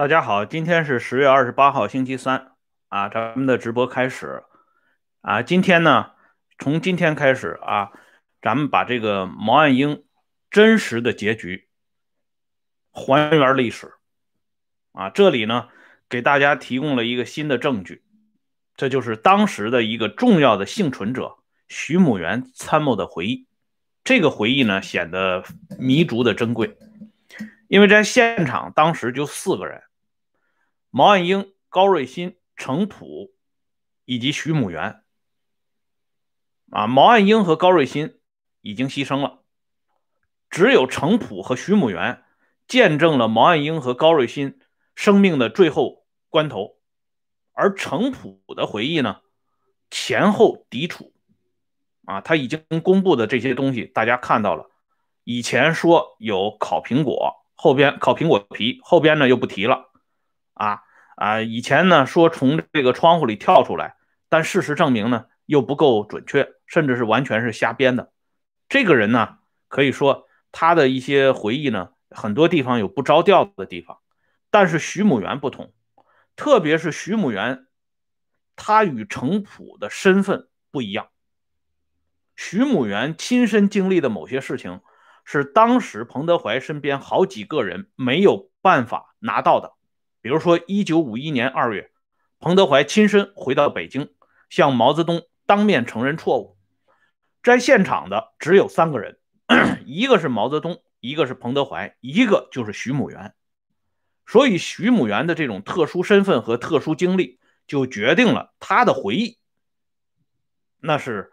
大家好，今天是十月二十八号，星期三啊，咱们的直播开始啊。今天呢，从今天开始啊，咱们把这个毛岸英真实的结局还原历史啊。这里呢，给大家提供了一个新的证据，这就是当时的一个重要的幸存者徐母元参谋的回忆。这个回忆呢，显得弥足的珍贵。因为在现场当时就四个人：毛岸英、高瑞欣、程普以及徐母元。啊，毛岸英和高瑞欣已经牺牲了，只有程普和徐母元见证了毛岸英和高瑞欣生命的最后关头。而程普的回忆呢，前后抵触。啊，他已经公布的这些东西，大家看到了。以前说有烤苹果。后边烤苹果皮，后边呢又不提了，啊啊！以前呢说从这个窗户里跳出来，但事实证明呢又不够准确，甚至是完全是瞎编的。这个人呢，可以说他的一些回忆呢，很多地方有不着调的地方。但是徐母元不同，特别是徐母元，他与程普的身份不一样。徐母元亲身经历的某些事情。是当时彭德怀身边好几个人没有办法拿到的，比如说，一九五一年二月，彭德怀亲身回到北京，向毛泽东当面承认错误，在现场的只有三个人，一个是毛泽东，一个是彭德怀，一个就是徐母元。所以，徐母元的这种特殊身份和特殊经历，就决定了他的回忆，那是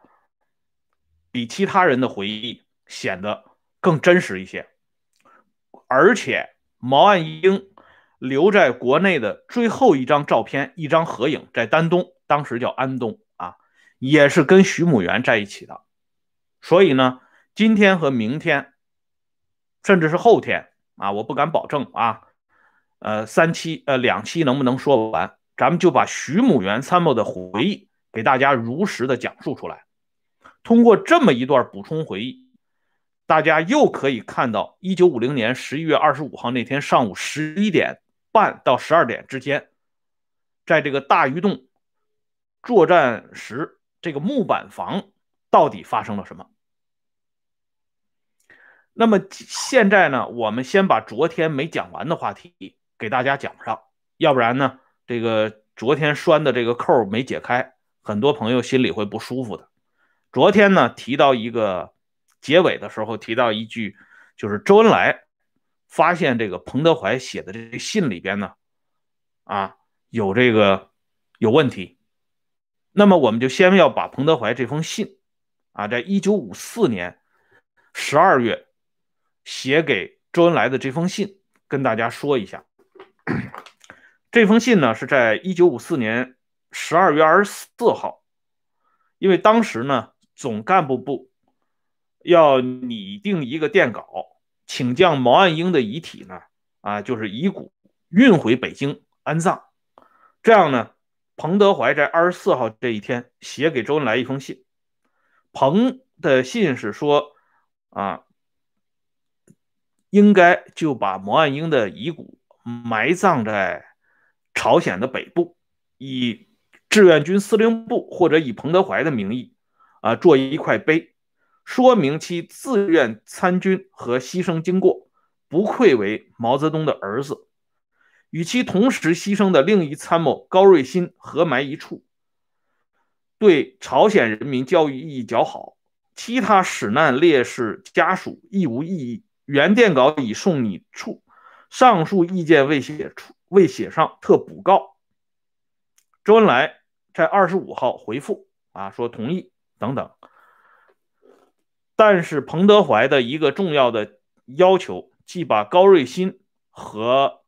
比其他人的回忆显得。更真实一些，而且毛岸英留在国内的最后一张照片，一张合影，在丹东，当时叫安东啊，也是跟徐母元在一起的。所以呢，今天和明天，甚至是后天啊，我不敢保证啊，呃，三期呃两期能不能说完？咱们就把徐母元参谋的回忆给大家如实的讲述出来，通过这么一段补充回忆。大家又可以看到，一九五零年十一月二十五号那天上午十一点半到十二点之间，在这个大鱼洞作战时，这个木板房到底发生了什么？那么现在呢，我们先把昨天没讲完的话题给大家讲上，要不然呢，这个昨天拴的这个扣没解开，很多朋友心里会不舒服的。昨天呢，提到一个。结尾的时候提到一句，就是周恩来发现这个彭德怀写的这信里边呢，啊有这个有问题。那么我们就先要把彭德怀这封信，啊，在一九五四年十二月写给周恩来的这封信跟大家说一下。这封信呢是在一九五四年十二月二十四号，因为当时呢总干部部。要拟定一个电稿，请将毛岸英的遗体呢，啊，就是遗骨运回北京安葬。这样呢，彭德怀在二十四号这一天写给周恩来一封信。彭的信是说，啊，应该就把毛岸英的遗骨埋葬在朝鲜的北部，以志愿军司令部或者以彭德怀的名义，啊，做一块碑。说明其自愿参军和牺牲经过，不愧为毛泽东的儿子。与其同时牺牲的另一参谋高瑞欣合埋一处，对朝鲜人民教育意义较好。其他死难烈士家属亦无异议。原电稿已送你处，上述意见未写出，未写上，特补告。周恩来在二十五号回复啊，说同意等等。但是彭德怀的一个重要的要求，即把高瑞欣和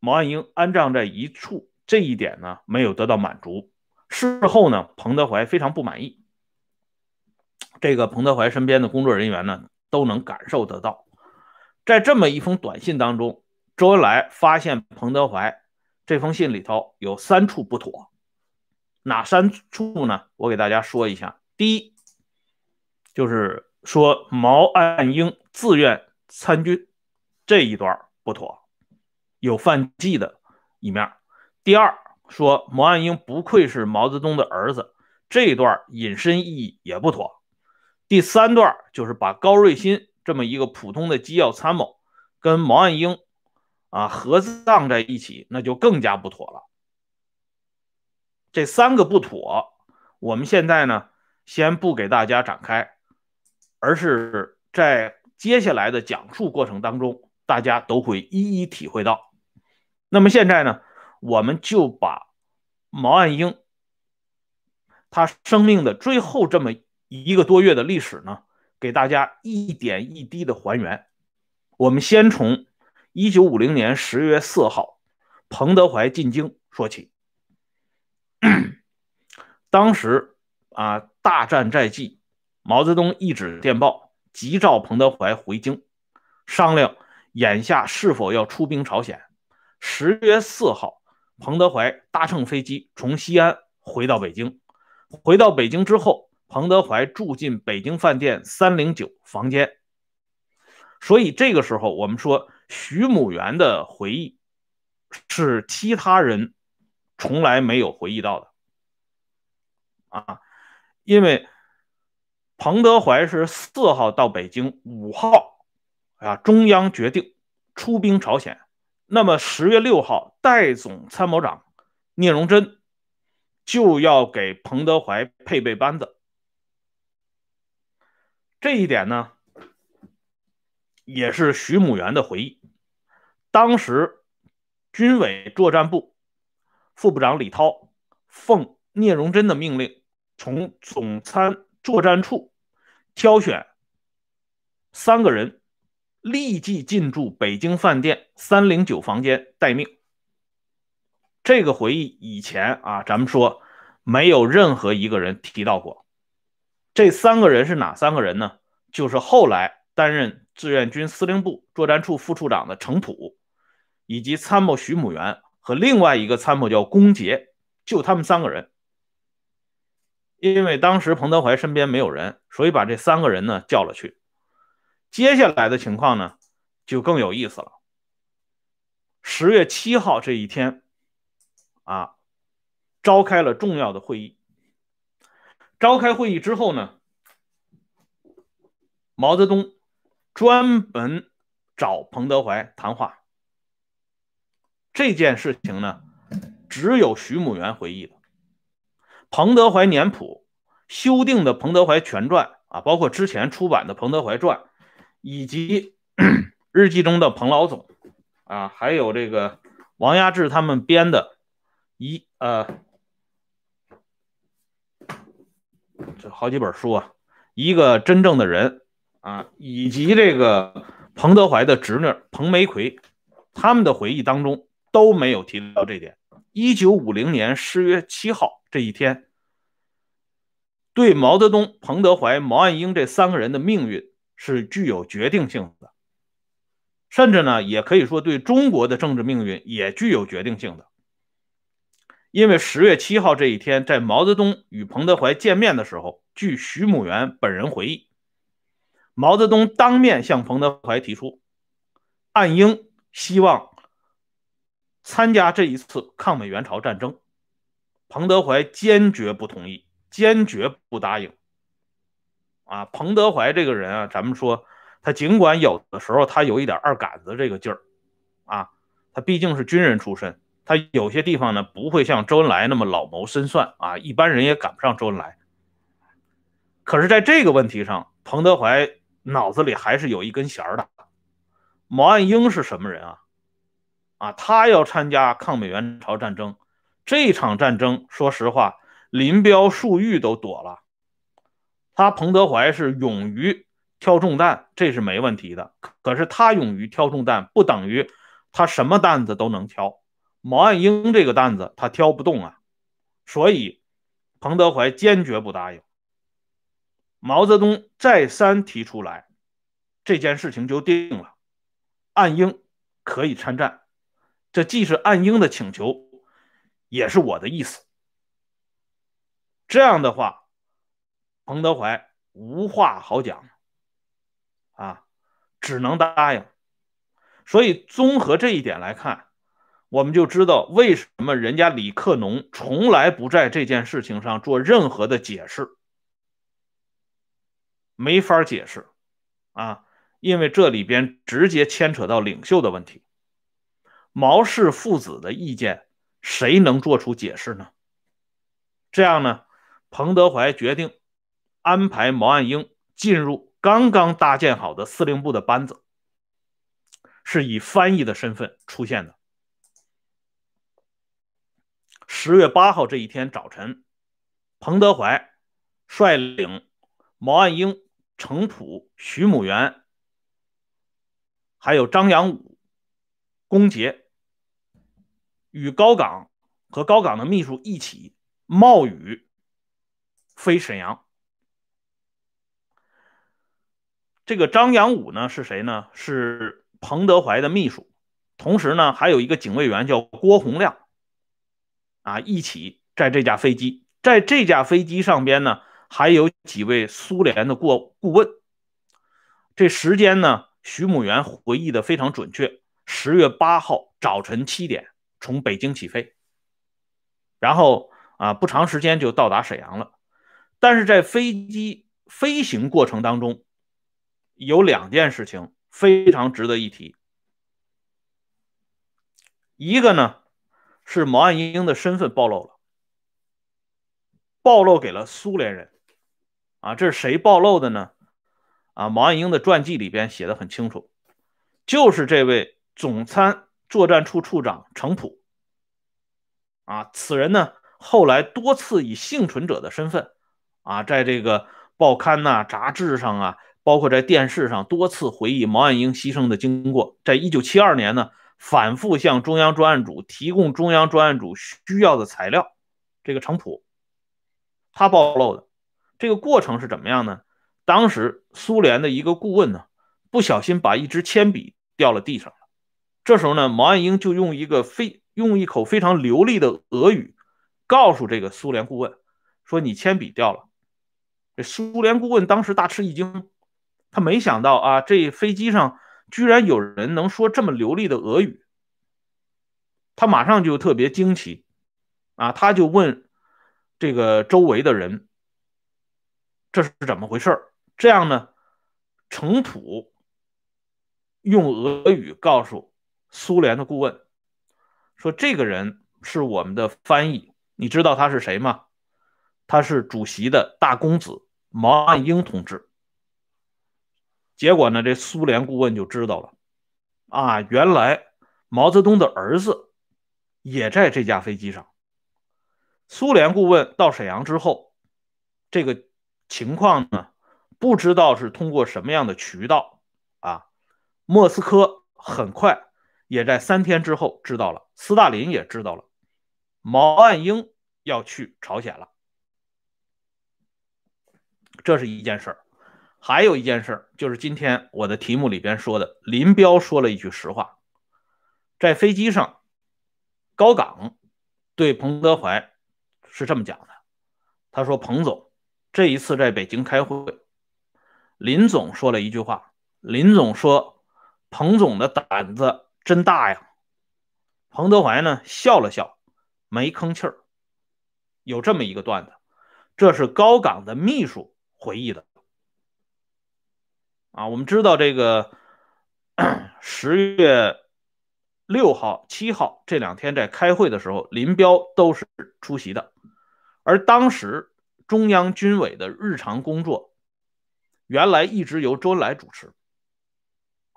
毛岸英安葬在一处，这一点呢没有得到满足。事后呢，彭德怀非常不满意。这个彭德怀身边的工作人员呢都能感受得到，在这么一封短信当中，周恩来发现彭德怀这封信里头有三处不妥，哪三处呢？我给大家说一下。第一，就是。说毛岸英自愿参军这一段不妥，有犯忌的一面；第二，说毛岸英不愧是毛泽东的儿子，这一段引申意义也不妥；第三段就是把高瑞欣这么一个普通的机要参谋跟毛岸英啊合葬在一起，那就更加不妥了。这三个不妥，我们现在呢先不给大家展开，而是在接下来的讲述过程当中，大家都会一一体会到。那么现在呢，我们就把毛岸英他生命的最后这么一个多月的历史呢，给大家一点一滴的还原。我们先从一九五零年十月四号彭德怀进京说起。当时啊，大战在即，毛泽东一纸电报急召彭德怀回京，商量眼下是否要出兵朝鲜。十月四号，彭德怀搭乘飞机从西安回到北京。回到北京之后，彭德怀住进北京饭店三零九房间。所以这个时候，我们说徐母元的回忆是其他人。从来没有回忆到的啊，因为彭德怀是四号到北京，五号啊中央决定出兵朝鲜，那么十月六号代总参谋长聂荣臻就要给彭德怀配备班子，这一点呢也是徐母元的回忆，当时军委作战部。副部长李涛奉聂荣臻的命令，从总参作战处挑选三个人，立即进驻北京饭店三零九房间待命。这个回忆以前啊，咱们说没有任何一个人提到过。这三个人是哪三个人呢？就是后来担任志愿军司令部作战处副处长的程普，以及参谋徐母元。和另外一个参谋叫龚杰，就他们三个人。因为当时彭德怀身边没有人，所以把这三个人呢叫了去。接下来的情况呢就更有意思了。十月七号这一天，啊，召开了重要的会议。召开会议之后呢，毛泽东专门找彭德怀谈话。这件事情呢，只有徐母元回忆的。彭德怀年谱修订的《彭德怀全传》啊，包括之前出版的《彭德怀传》，以及 日记中的彭老总啊，还有这个王亚志他们编的一呃，这好几本书啊，一个真正的人啊，以及这个彭德怀的侄女彭梅奎他们的回忆当中。都没有提到这点。一九五零年十月七号这一天，对毛泽东、彭德怀、毛岸英这三个人的命运是具有决定性的，甚至呢，也可以说对中国的政治命运也具有决定性的。因为十月七号这一天，在毛泽东与彭德怀见面的时候，据徐母元本人回忆，毛泽东当面向彭德怀提出，岸英希望。参加这一次抗美援朝战争，彭德怀坚决不同意，坚决不答应。啊，彭德怀这个人啊，咱们说他尽管有的时候他有一点二杆子这个劲儿，啊，他毕竟是军人出身，他有些地方呢不会像周恩来那么老谋深算啊，一般人也赶不上周恩来。可是，在这个问题上，彭德怀脑子里还是有一根弦的。毛岸英是什么人啊？啊，他要参加抗美援朝战争，这场战争，说实话，林彪、粟裕都躲了。他彭德怀是勇于挑重担，这是没问题的。可是他勇于挑重担，不等于他什么担子都能挑。毛岸英这个担子他挑不动啊，所以彭德怀坚决不答应。毛泽东再三提出来，这件事情就定了，岸英可以参战。这既是岸英的请求，也是我的意思。这样的话，彭德怀无话好讲，啊，只能答应。所以综合这一点来看，我们就知道为什么人家李克农从来不在这件事情上做任何的解释，没法解释啊，因为这里边直接牵扯到领袖的问题。毛氏父子的意见，谁能做出解释呢？这样呢，彭德怀决定安排毛岸英进入刚刚搭建好的司令部的班子，是以翻译的身份出现的。十月八号这一天早晨，彭德怀率领毛岸英、程普、徐母元，还有张扬武、龚杰，与高岗和高岗的秘书一起冒雨飞沈阳。这个张扬武呢是谁呢？是彭德怀的秘书，同时呢还有一个警卫员叫郭洪亮。啊，一起在这架飞机，在这架飞机上边呢，还有几位苏联的顾顾问。这时间呢，徐母元回忆的非常准确。十月八号早晨七点从北京起飞，然后啊，不长时间就到达沈阳了。但是在飞机飞行过程当中，有两件事情非常值得一提。一个呢。是毛岸英的身份暴露了，暴露给了苏联人，啊，这是谁暴露的呢？啊，毛岸英的传记里边写的很清楚，就是这位总参作战处处长程普，啊，此人呢后来多次以幸存者的身份，啊，在这个报刊呐、杂志上啊，包括在电视上多次回忆毛岸英牺牲的经过，在一九七二年呢。反复向中央专案组提供中央专案组需要的材料，这个程普，他暴露的这个过程是怎么样呢？当时苏联的一个顾问呢，不小心把一支铅笔掉了地上。这时候呢，毛岸英就用一个非用一口非常流利的俄语，告诉这个苏联顾问说：“你铅笔掉了。”这苏联顾问当时大吃一惊，他没想到啊，这飞机上。居然有人能说这么流利的俄语，他马上就特别惊奇，啊，他就问这个周围的人，这是怎么回事这样呢，程普用俄语告诉苏联的顾问，说这个人是我们的翻译，你知道他是谁吗？他是主席的大公子毛岸英同志。结果呢，这苏联顾问就知道了，啊，原来毛泽东的儿子也在这架飞机上。苏联顾问到沈阳之后，这个情况呢，不知道是通过什么样的渠道啊，莫斯科很快也在三天之后知道了，斯大林也知道了，毛岸英要去朝鲜了，这是一件事儿。还有一件事，就是今天我的题目里边说的，林彪说了一句实话，在飞机上，高岗对彭德怀是这么讲的，他说：“彭总这一次在北京开会，林总说了一句话，林总说，彭总的胆子真大呀。”彭德怀呢笑了笑，没吭气儿。有这么一个段子，这是高岗的秘书回忆的。啊，我们知道这个 十月六号、七号这两天在开会的时候，林彪都是出席的。而当时中央军委的日常工作，原来一直由周恩来主持。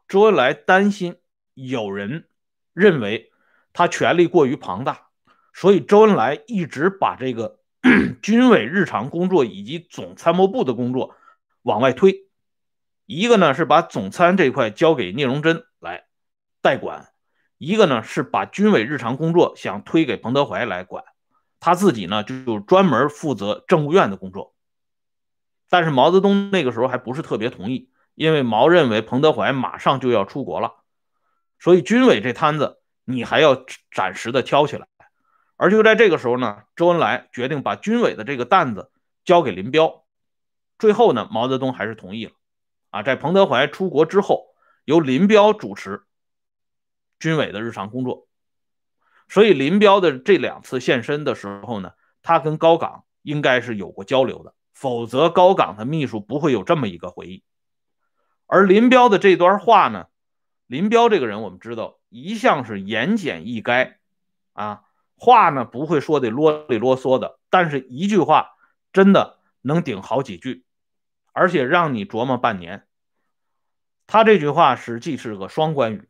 周恩来担心有人认为他权力过于庞大，所以周恩来一直把这个 军委日常工作以及总参谋部的工作往外推。一个呢是把总参这块交给聂荣臻来代管，一个呢是把军委日常工作想推给彭德怀来管，他自己呢就专门负责政务院的工作。但是毛泽东那个时候还不是特别同意，因为毛认为彭德怀马上就要出国了，所以军委这摊子你还要暂时的挑起来。而就在这个时候呢，周恩来决定把军委的这个担子交给林彪，最后呢，毛泽东还是同意了。啊，在彭德怀出国之后，由林彪主持军委的日常工作。所以林彪的这两次现身的时候呢，他跟高岗应该是有过交流的，否则高岗的秘书不会有这么一个回忆。而林彪的这段话呢，林彪这个人我们知道一向是言简意赅，啊，话呢不会说的啰里啰嗦的，但是一句话真的能顶好几句，而且让你琢磨半年。他这句话实际是个双关语，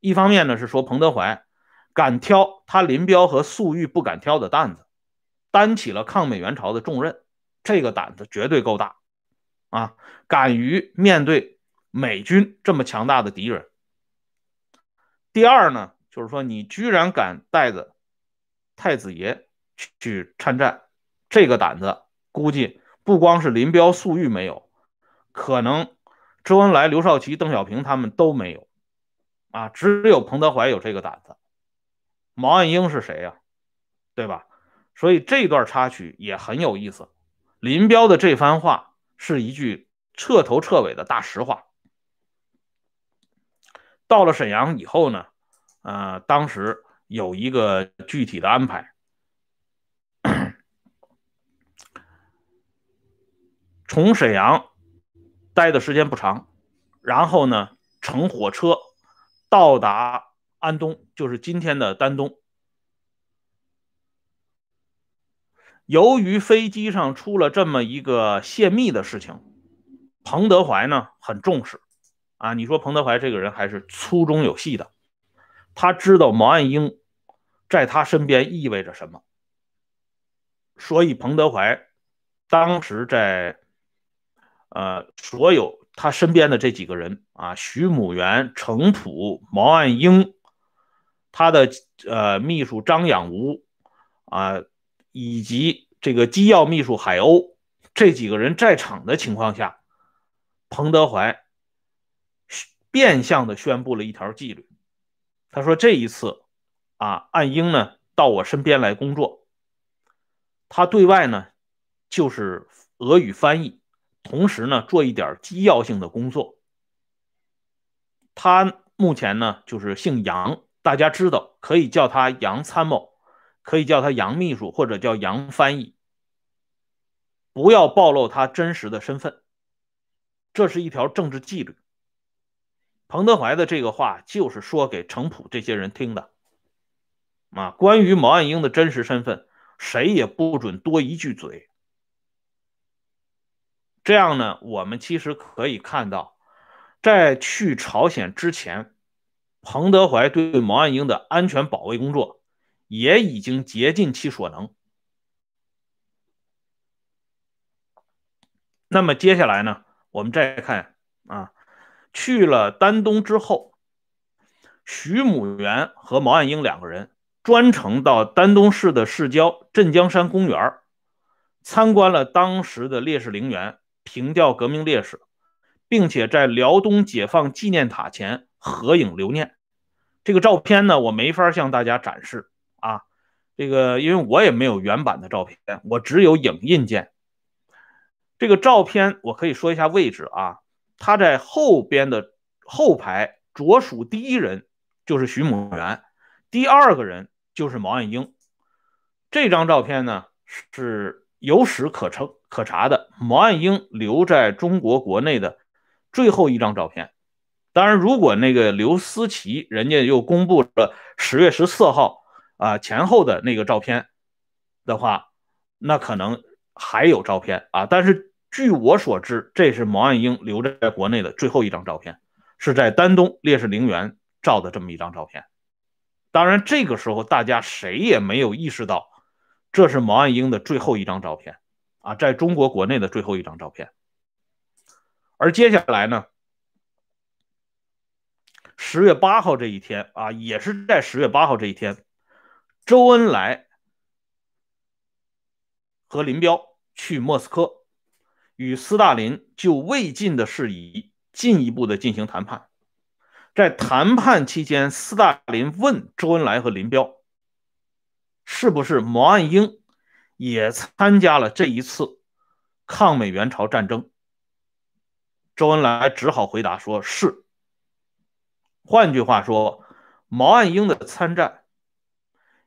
一方面呢是说彭德怀敢挑他林彪和粟裕不敢挑的担子，担起了抗美援朝的重任，这个胆子绝对够大，啊，敢于面对美军这么强大的敌人。第二呢，就是说你居然敢带着太子爷去参战，这个胆子估计不光是林彪、粟裕没有，可能。周恩来、刘少奇、邓小平他们都没有，啊，只有彭德怀有这个胆子。毛岸英是谁呀？对吧？所以这段插曲也很有意思。林彪的这番话是一句彻头彻尾的大实话。到了沈阳以后呢，呃，当时有一个具体的安排，从沈阳。待的时间不长，然后呢，乘火车到达安东，就是今天的丹东。由于飞机上出了这么一个泄密的事情，彭德怀呢很重视啊。你说彭德怀这个人还是粗中有细的，他知道毛岸英在他身边意味着什么，所以彭德怀当时在。呃，所有他身边的这几个人啊，徐母元、程普、毛岸英，他的呃秘书张养吾啊，以及这个机要秘书海鸥这几个人在场的情况下，彭德怀变相的宣布了一条纪律。他说：“这一次啊，岸英呢到我身边来工作，他对外呢就是俄语翻译。”同时呢，做一点机要性的工作。他目前呢，就是姓杨，大家知道，可以叫他杨参谋，可以叫他杨秘书，或者叫杨翻译。不要暴露他真实的身份，这是一条政治纪律。彭德怀的这个话就是说给程普这些人听的。啊，关于毛岸英的真实身份，谁也不准多一句嘴。这样呢，我们其实可以看到，在去朝鲜之前，彭德怀对毛岸英的安全保卫工作也已经竭尽其所能。那么接下来呢，我们再看啊，去了丹东之后，徐母元和毛岸英两个人专程到丹东市的市郊镇江山公园参观了当时的烈士陵园。凭吊革命烈士，并且在辽东解放纪念塔前合影留念。这个照片呢，我没法向大家展示啊。这个因为我也没有原版的照片，我只有影印件。这个照片我可以说一下位置啊，他在后边的后排，着数第一人就是徐母元，第二个人就是毛岸英。这张照片呢是有史可称。可查的毛岸英留在中国国内的最后一张照片，当然，如果那个刘思齐人家又公布了十月十四号啊前后的那个照片的话，那可能还有照片啊。但是据我所知，这是毛岸英留在国内的最后一张照片，是在丹东烈士陵园照的这么一张照片。当然，这个时候大家谁也没有意识到这是毛岸英的最后一张照片。啊，在中国国内的最后一张照片。而接下来呢，十月八号这一天啊，也是在十月八号这一天，周恩来和林彪去莫斯科，与斯大林就未尽的事宜进一步的进行谈判。在谈判期间，斯大林问周恩来和林彪，是不是毛岸英？也参加了这一次抗美援朝战争，周恩来只好回答说是。换句话说，毛岸英的参战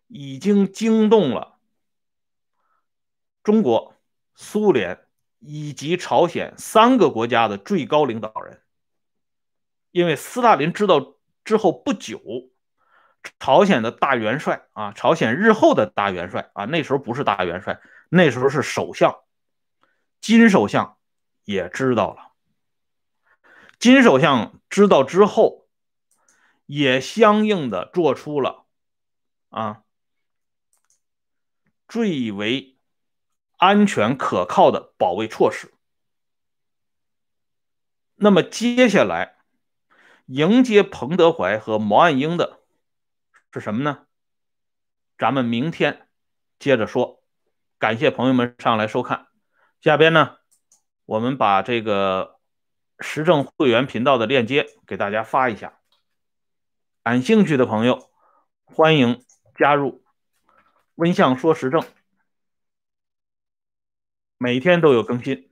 已经惊动了中国、苏联以及朝鲜三个国家的最高领导人，因为斯大林知道之后不久，朝鲜的大元帅啊，朝鲜日后的大元帅啊，那时候不是大元帅，那时候是首相，金首相也知道了。金首相知道之后，也相应的做出了啊最为安全可靠的保卫措施。那么接下来迎接彭德怀和毛岸英的是什么呢？咱们明天接着说。感谢朋友们上来收看，下边呢，我们把这个。时政会员频道的链接给大家发一下，感兴趣的朋友欢迎加入。温相说时政，每天都有更新。